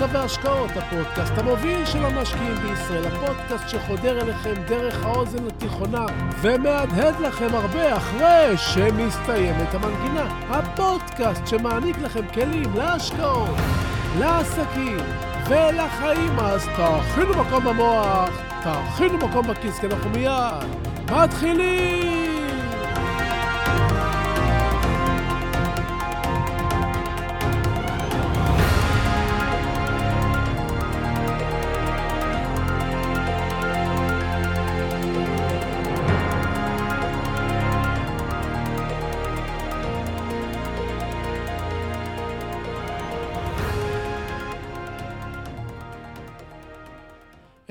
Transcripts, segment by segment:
בורסה והשקעות, הפודקאסט המוביל של המשקיעים בישראל, הפודקאסט שחודר אליכם דרך האוזן התיכונה ומהדהד לכם הרבה אחרי שמסתיימת המנגינה. הפודקאסט שמעניק לכם כלים להשקעות, לעסקים ולחיים. אז תאכינו מקום במוח, תאכינו מקום בכיס, כי אנחנו מיד מתחילים!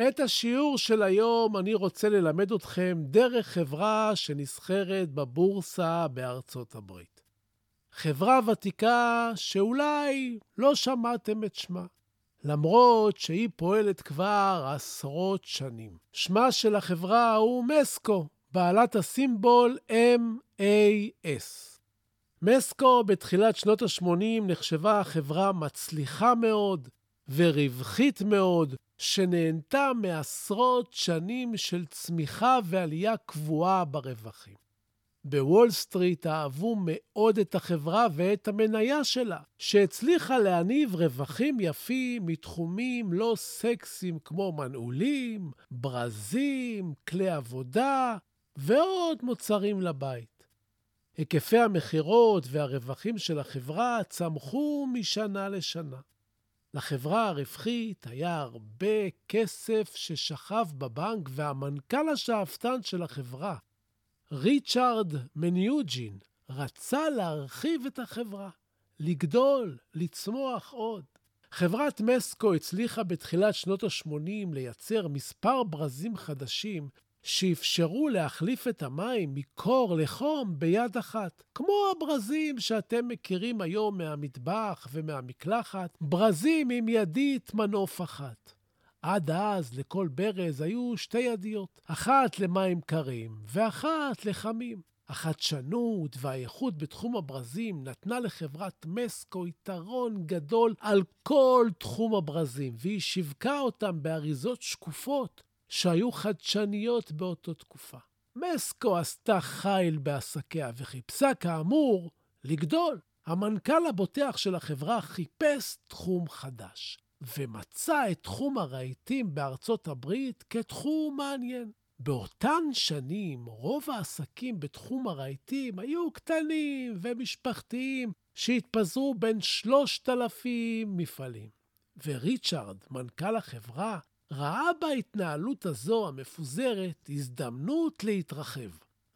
את השיעור של היום אני רוצה ללמד אתכם דרך חברה שנסחרת בבורסה בארצות הברית. חברה ותיקה שאולי לא שמעתם את שמה, למרות שהיא פועלת כבר עשרות שנים. שמה של החברה הוא מסקו, בעלת הסימבול MAS. מסקו בתחילת שנות ה-80 נחשבה חברה מצליחה מאוד ורווחית מאוד, שנהנתה מעשרות שנים של צמיחה ועלייה קבועה ברווחים. בוול סטריט אהבו מאוד את החברה ואת המניה שלה, שהצליחה להניב רווחים יפים מתחומים לא סקסיים כמו מנעולים, ברזים, כלי עבודה ועוד מוצרים לבית. היקפי המכירות והרווחים של החברה צמחו משנה לשנה. לחברה הרווחית היה הרבה כסף ששכב בבנק, והמנכ"ל השאפתן של החברה, ריצ'רד מניוג'ין, רצה להרחיב את החברה, לגדול, לצמוח עוד. חברת מסקו הצליחה בתחילת שנות ה-80 לייצר מספר ברזים חדשים שאפשרו להחליף את המים מקור לחום ביד אחת. כמו הברזים שאתם מכירים היום מהמטבח ומהמקלחת, ברזים עם ידית מנוף אחת. עד אז לכל ברז היו שתי ידיות, אחת למים קרים ואחת לחמים. החדשנות והאיכות בתחום הברזים נתנה לחברת מסקו יתרון גדול על כל תחום הברזים, והיא שיווקה אותם באריזות שקופות שהיו חדשניות באותה תקופה. מסקו עשתה חיל בעסקיה וחיפשה כאמור לגדול. המנכ"ל הבוטח של החברה חיפש תחום חדש, ומצא את תחום הרהיטים בארצות הברית כתחום מעניין. באותן שנים רוב העסקים בתחום הרהיטים היו קטנים ומשפחתיים שהתפזרו בין שלושת אלפים מפעלים. וריצ'רד, מנכ"ל החברה, ראה בהתנהלות הזו המפוזרת הזדמנות להתרחב.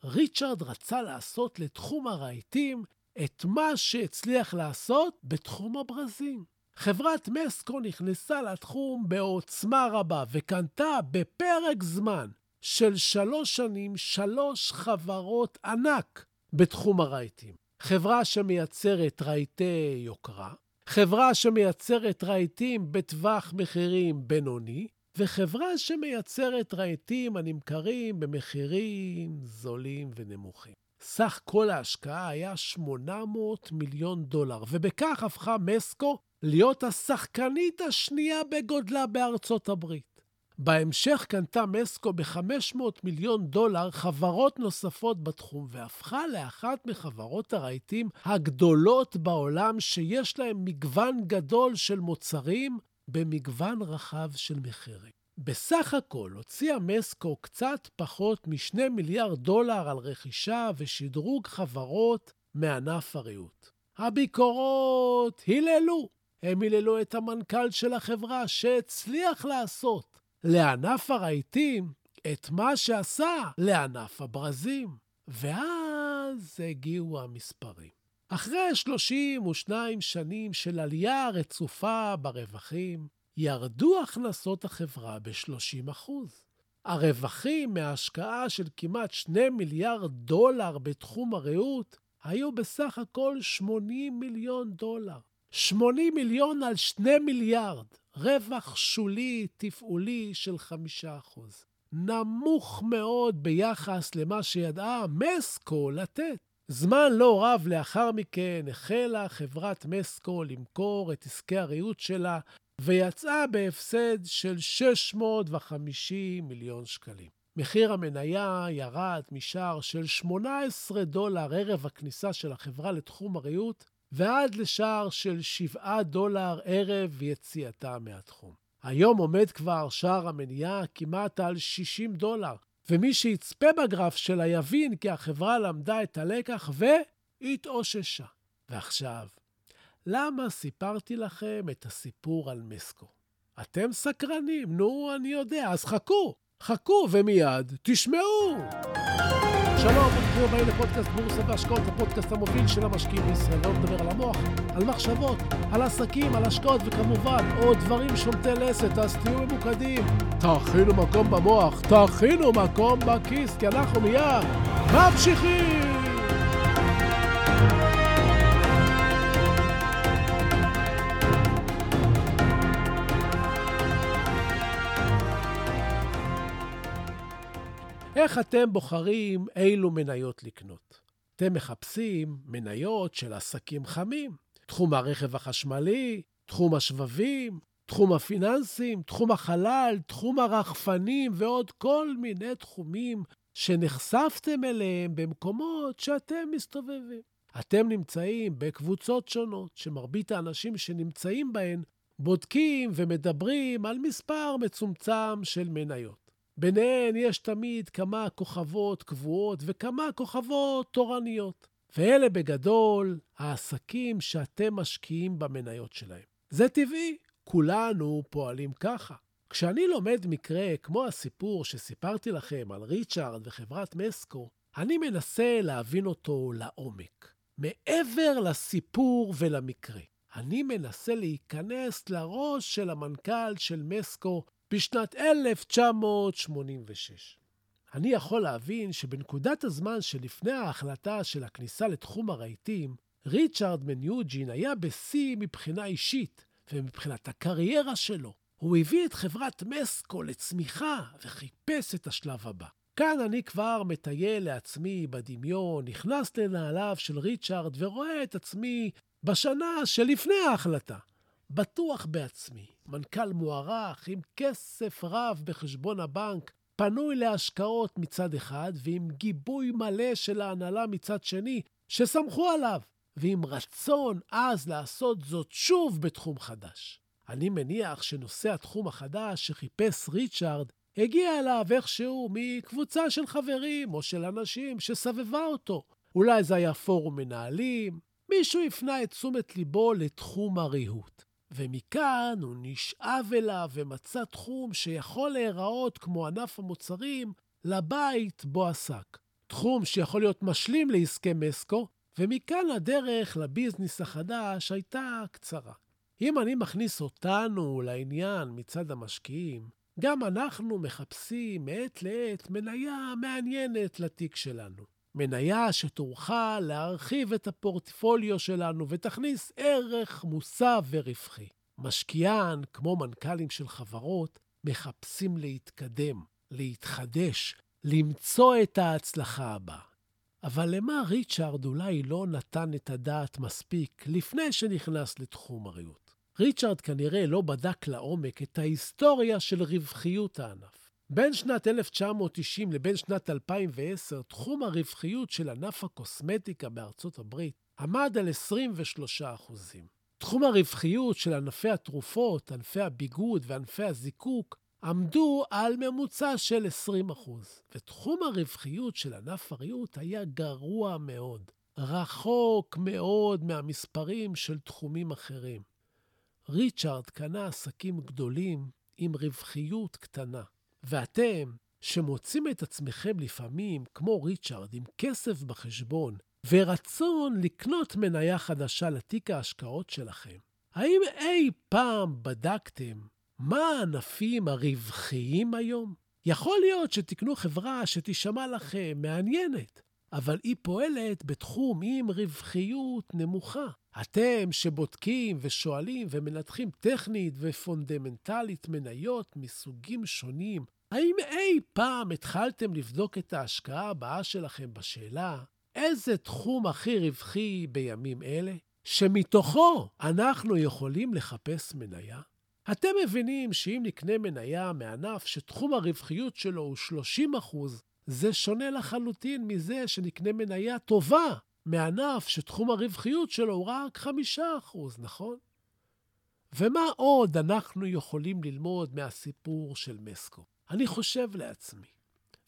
ריצ'רד רצה לעשות לתחום הרהיטים את מה שהצליח לעשות בתחום הברזים. חברת מסקו נכנסה לתחום בעוצמה רבה וקנתה בפרק זמן של שלוש שנים שלוש חברות ענק בתחום הרהיטים. חברה שמייצרת רהיטי יוקרה, חברה שמייצרת רהיטים בטווח מחירים בינוני, וחברה שמייצרת רהיטים הנמכרים במחירים זולים ונמוכים. סך כל ההשקעה היה 800 מיליון דולר, ובכך הפכה מסקו להיות השחקנית השנייה בגודלה בארצות הברית. בהמשך קנתה מסקו ב-500 מיליון דולר חברות נוספות בתחום, והפכה לאחת מחברות הרהיטים הגדולות בעולם, שיש להן מגוון גדול של מוצרים במגוון רחב של מחירים. בסך הכל הוציאה מסקו קצת פחות מ-2 מיליארד דולר על רכישה ושדרוג חברות מענף הריהוט. הביקורות היללו. הם היללו את המנכ"ל של החברה שהצליח לעשות לענף הרהיטים את מה שעשה לענף הברזים. ואז הגיעו המספרים. אחרי 32 שנים של עלייה רצופה ברווחים, ירדו הכנסות החברה ב-30%. הרווחים מההשקעה של כמעט 2 מיליארד דולר בתחום הריהוט היו בסך הכל 80 מיליון דולר. 80 מיליון על 2 מיליארד, רווח שולי תפעולי של 5%. נמוך מאוד ביחס למה שידעה מסקו לתת. זמן לא רב לאחר מכן החלה חברת מסקו למכור את עסקי הריהוט שלה ויצאה בהפסד של 650 מיליון שקלים. מחיר המניה ירד משער של 18 דולר ערב הכניסה של החברה לתחום הריהוט, ועד לשער של 7 דולר ערב יציאתה מהתחום. היום עומד כבר שער המניה כמעט על 60 דולר, ומי שיצפה בגרף שלה יבין כי החברה למדה את הלקח והתאוששה. ועכשיו, למה סיפרתי לכם את הסיפור על מסקו? אתם סקרנים, נו, אני יודע, אז חכו, חכו ומיד תשמעו. שלום, ברוכים הבאים לפודקאסט בורסה והשקעות, הפודקאסט המוביל של המשקיעים בישראל. לא נדבר על המוח, על מחשבות, על עסקים, על השקעות, וכמובן, עוד דברים שומטי לסת, אז תהיו ממוקדים. תכינו מקום במוח, תכינו מקום בכיס, כי אנחנו מיד ממשיכים! איך אתם בוחרים אילו מניות לקנות? אתם מחפשים מניות של עסקים חמים, תחום הרכב החשמלי, תחום השבבים, תחום הפיננסים, תחום החלל, תחום הרחפנים ועוד כל מיני תחומים שנחשפתם אליהם במקומות שאתם מסתובבים. אתם נמצאים בקבוצות שונות, שמרבית האנשים שנמצאים בהן בודקים ומדברים על מספר מצומצם של מניות. ביניהן יש תמיד כמה כוכבות קבועות וכמה כוכבות תורניות. ואלה בגדול העסקים שאתם משקיעים במניות שלהם. זה טבעי, כולנו פועלים ככה. כשאני לומד מקרה כמו הסיפור שסיפרתי לכם על ריצ'ארד וחברת מסקו, אני מנסה להבין אותו לעומק. מעבר לסיפור ולמקרה. אני מנסה להיכנס לראש של המנכ"ל של מסקו בשנת 1986. אני יכול להבין שבנקודת הזמן שלפני ההחלטה של הכניסה לתחום הרהיטים, ריצ'רד מניוג'ין היה בשיא מבחינה אישית ומבחינת הקריירה שלו. הוא הביא את חברת מסקו לצמיחה וחיפש את השלב הבא. כאן אני כבר מטייל לעצמי בדמיון, נכנס לנעליו של ריצ'רד ורואה את עצמי בשנה שלפני ההחלטה. בטוח בעצמי, מנכ"ל מוערך עם כסף רב בחשבון הבנק, פנוי להשקעות מצד אחד, ועם גיבוי מלא של ההנהלה מצד שני, שסמכו עליו, ועם רצון עז לעשות זאת שוב בתחום חדש. אני מניח שנושא התחום החדש שחיפש ריצ'ארד הגיע אליו איכשהו מקבוצה של חברים או של אנשים שסבבה אותו. אולי זה היה פורום מנהלים, מישהו הפנה את תשומת ליבו לתחום הריהוט. ומכאן הוא נשאב אליו ומצא תחום שיכול להיראות כמו ענף המוצרים לבית בו עסק. תחום שיכול להיות משלים לעסקי מסקו, ומכאן הדרך לביזנס החדש הייתה קצרה. אם אני מכניס אותנו לעניין מצד המשקיעים, גם אנחנו מחפשים מעת לעת מניה מעניינת לתיק שלנו. מניה שתוכל להרחיב את הפורטפוליו שלנו ותכניס ערך מוסף ורווחי. משקיען, כמו מנכ"לים של חברות, מחפשים להתקדם, להתחדש, למצוא את ההצלחה הבאה. אבל למה ריצ'ארד אולי לא נתן את הדעת מספיק לפני שנכנס לתחום הריהוט? ריצ'ארד כנראה לא בדק לעומק את ההיסטוריה של רווחיות הענף. בין שנת 1990 לבין שנת 2010, תחום הרווחיות של ענף הקוסמטיקה בארצות הברית עמד על 23 תחום הרווחיות של ענפי התרופות, ענפי הביגוד וענפי הזיקוק עמדו על ממוצע של 20 ותחום הרווחיות של ענף הריהוט היה גרוע מאוד, רחוק מאוד מהמספרים של תחומים אחרים. ריצ'ארד קנה עסקים גדולים עם רווחיות קטנה. ואתם, שמוצאים את עצמכם לפעמים, כמו ריצ'רד, עם כסף בחשבון, ורצון לקנות מניה חדשה לתיק ההשקעות שלכם, האם אי פעם בדקתם מה הענפים הרווחיים היום? יכול להיות שתקנו חברה שתישמע לכם מעניינת, אבל היא פועלת בתחום עם רווחיות נמוכה. אתם שבודקים ושואלים ומנתחים טכנית ופונדמנטלית מניות מסוגים שונים, האם אי פעם התחלתם לבדוק את ההשקעה הבאה שלכם בשאלה איזה תחום הכי רווחי בימים אלה, שמתוכו אנחנו יכולים לחפש מניה? אתם מבינים שאם נקנה מניה מענף שתחום הרווחיות שלו הוא 30 אחוז, זה שונה לחלוטין מזה שנקנה מניה טובה מענף שתחום הרווחיות שלו הוא רק 5 אחוז, נכון? ומה עוד אנחנו יכולים ללמוד מהסיפור של מסקו? אני חושב לעצמי,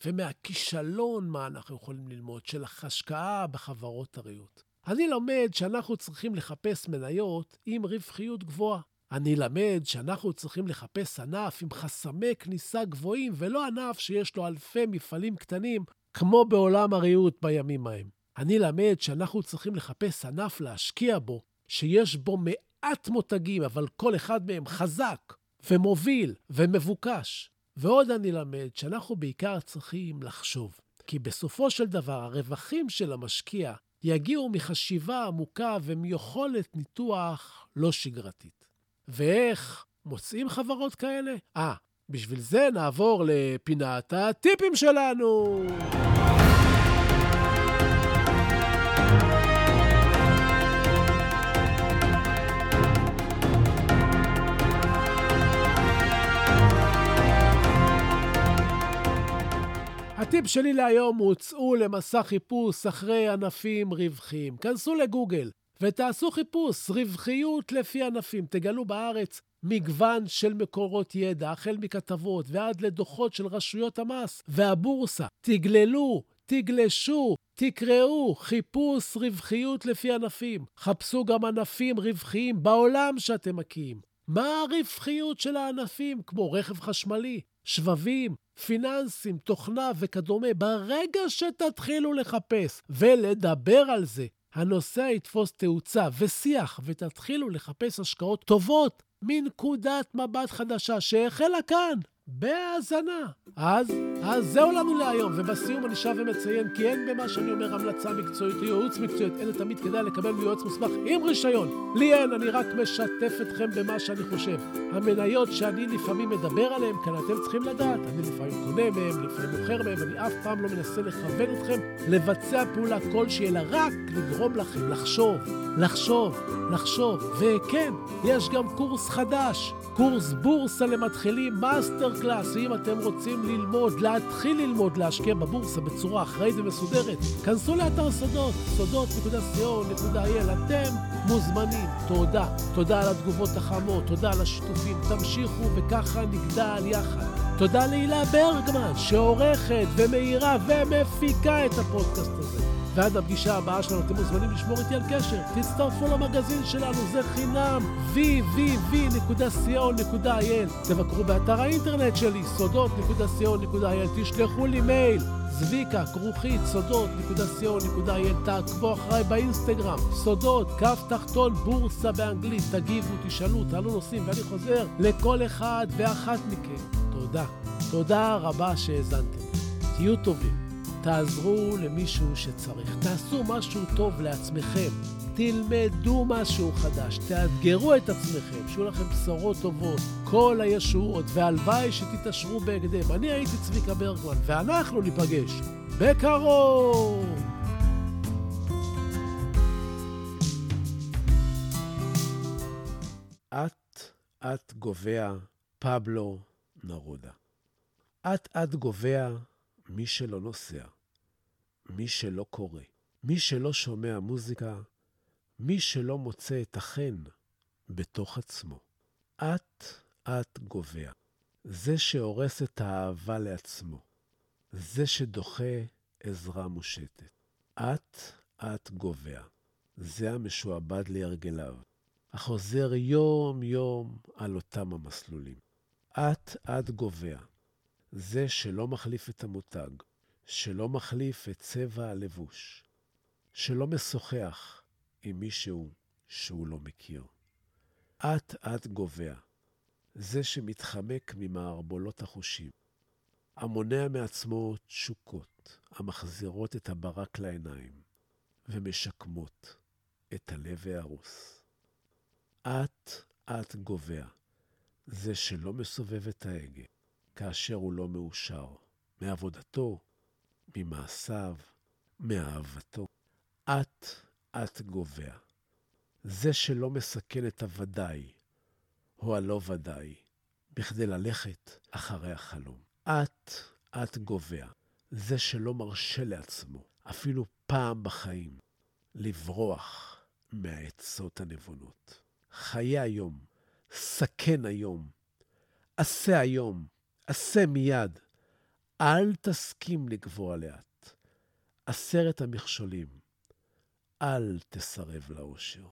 ומהכישלון מה אנחנו יכולים ללמוד, של השקעה בחברות הריהוט. אני לומד שאנחנו צריכים לחפש מניות עם רווחיות גבוהה. אני למד שאנחנו צריכים לחפש ענף עם חסמי כניסה גבוהים, ולא ענף שיש לו אלפי מפעלים קטנים, כמו בעולם הריהוט בימים ההם. אני למד שאנחנו צריכים לחפש ענף להשקיע בו, שיש בו מעט מותגים, אבל כל אחד מהם חזק ומוביל ומבוקש. ועוד אני למד שאנחנו בעיקר צריכים לחשוב, כי בסופו של דבר הרווחים של המשקיע יגיעו מחשיבה עמוקה ומיכולת ניתוח לא שגרתית. ואיך מוצאים חברות כאלה? אה, בשביל זה נעבור לפינת הטיפים שלנו. הטיפ שלי להיום הוא צאו למסע חיפוש אחרי ענפים רווחיים. כנסו לגוגל ותעשו חיפוש רווחיות לפי ענפים. תגלו בארץ מגוון של מקורות ידע, החל מכתבות ועד לדוחות של רשויות המס והבורסה. תגללו, תגלשו, תקראו, חיפוש רווחיות לפי ענפים. חפשו גם ענפים רווחיים בעולם שאתם מקיאים. מה הרווחיות של הענפים, כמו רכב חשמלי, שבבים, פיננסים, תוכנה וכדומה, ברגע שתתחילו לחפש ולדבר על זה, הנושא יתפוס תאוצה ושיח, ותתחילו לחפש השקעות טובות מנקודת מבט חדשה שהחלה כאן, בהאזנה. אז, אז זהו לנו להיום, ובסיום אני שב ומציין כי אין במה שאני אומר המלצה מקצועית או ייעוץ מקצועית, אלא תמיד כדאי לקבל מיועץ מוסמך עם רישיון. לי אין, אני רק משתף אתכם במה שאני חושב. המניות שאני לפעמים מדבר עליהן, כאן אתם צריכים לדעת, אני לפעמים קונה מהן, לפעמים מוכר מהן, אני אף פעם לא מנסה לכוון אתכם לבצע פעולה כלשהי, אלא רק לגרום לכם לחשוב, לחשוב, לחשוב. וכן, יש גם קורס חדש, קורס בורסה למתחילים, master class, ואם אתם רוצים ללמוד, להתחיל ללמוד להשקיע בבורסה בצורה אחראית ומסודרת, כנסו לאתר סודות, סודות.co.il, אתם מוזמנים. תודה. תודה על התגובות החמות, תודה על השיתופים, תמשיכו וככה נגדל יחד. תודה להילה ברגמן, שעורכת ומאירה ומפיקה את הפודקאסט הזה. ועד הפגישה הבאה שלנו אתם מוזמנים לשמור איתי על קשר. תצטרפו למגזין שלנו, זה חינם, www.co.il. תבקרו באתר האינטרנט שלי, סודות.co.il. תשלחו לי מייל. זביקה, כרוכית, סודות.co.il, תעקבו אחריי באינסטגרם, סודות, קו תחתון, בורסה באנגלית, תגיבו, תשאלו, תעלו נושאים, ואני חוזר לכל אחד ואחת מכם. תודה. תודה רבה שהאזנתם. תהיו טובים. תעזרו למישהו שצריך. תעשו משהו טוב לעצמכם. תלמדו משהו חדש, תאתגרו את עצמכם, שיהיו לכם בשורות טובות, כל הישועות, והלוואי שתתעשרו בהקדם. אני הייתי צביקה ברגמן, ואנחנו ניפגש בקרוב! אט-אט גובע פבלו נרודה. אט-אט גובע מי שלא נוסע. מי שלא קורא, מי שלא שומע מוזיקה, מי שלא מוצא את החן בתוך עצמו. אט-אט גובע. זה שהורס את האהבה לעצמו. זה שדוחה עזרה מושטת. אט-אט גובע. זה המשועבד להרגליו, החוזר יום-יום על אותם המסלולים. אט-אט גובע. זה שלא מחליף את המותג, שלא מחליף את צבע הלבוש, שלא משוחח עם מישהו שהוא לא מכיר. אט-אט גובע, זה שמתחמק ממערבולות החושים, המונע מעצמו תשוקות המחזירות את הברק לעיניים ומשקמות את הלב ההרוס. אט-אט גובע, זה שלא מסובב את ההגה כאשר הוא לא מאושר מעבודתו, ממעשיו, מאהבתו. אט-אט גובע. זה שלא מסכן את הוודאי, הוא הלא ודאי, בכדי ללכת אחרי החלום. את, את גובע, זה שלא מרשה לעצמו, אפילו פעם בחיים, לברוח מהעצות הנבונות. חיה היום, סכן היום, עשה היום, עשה מיד. אל תסכים לגבוה לאט. עשרת המכשולים, אל תסרב לאושר.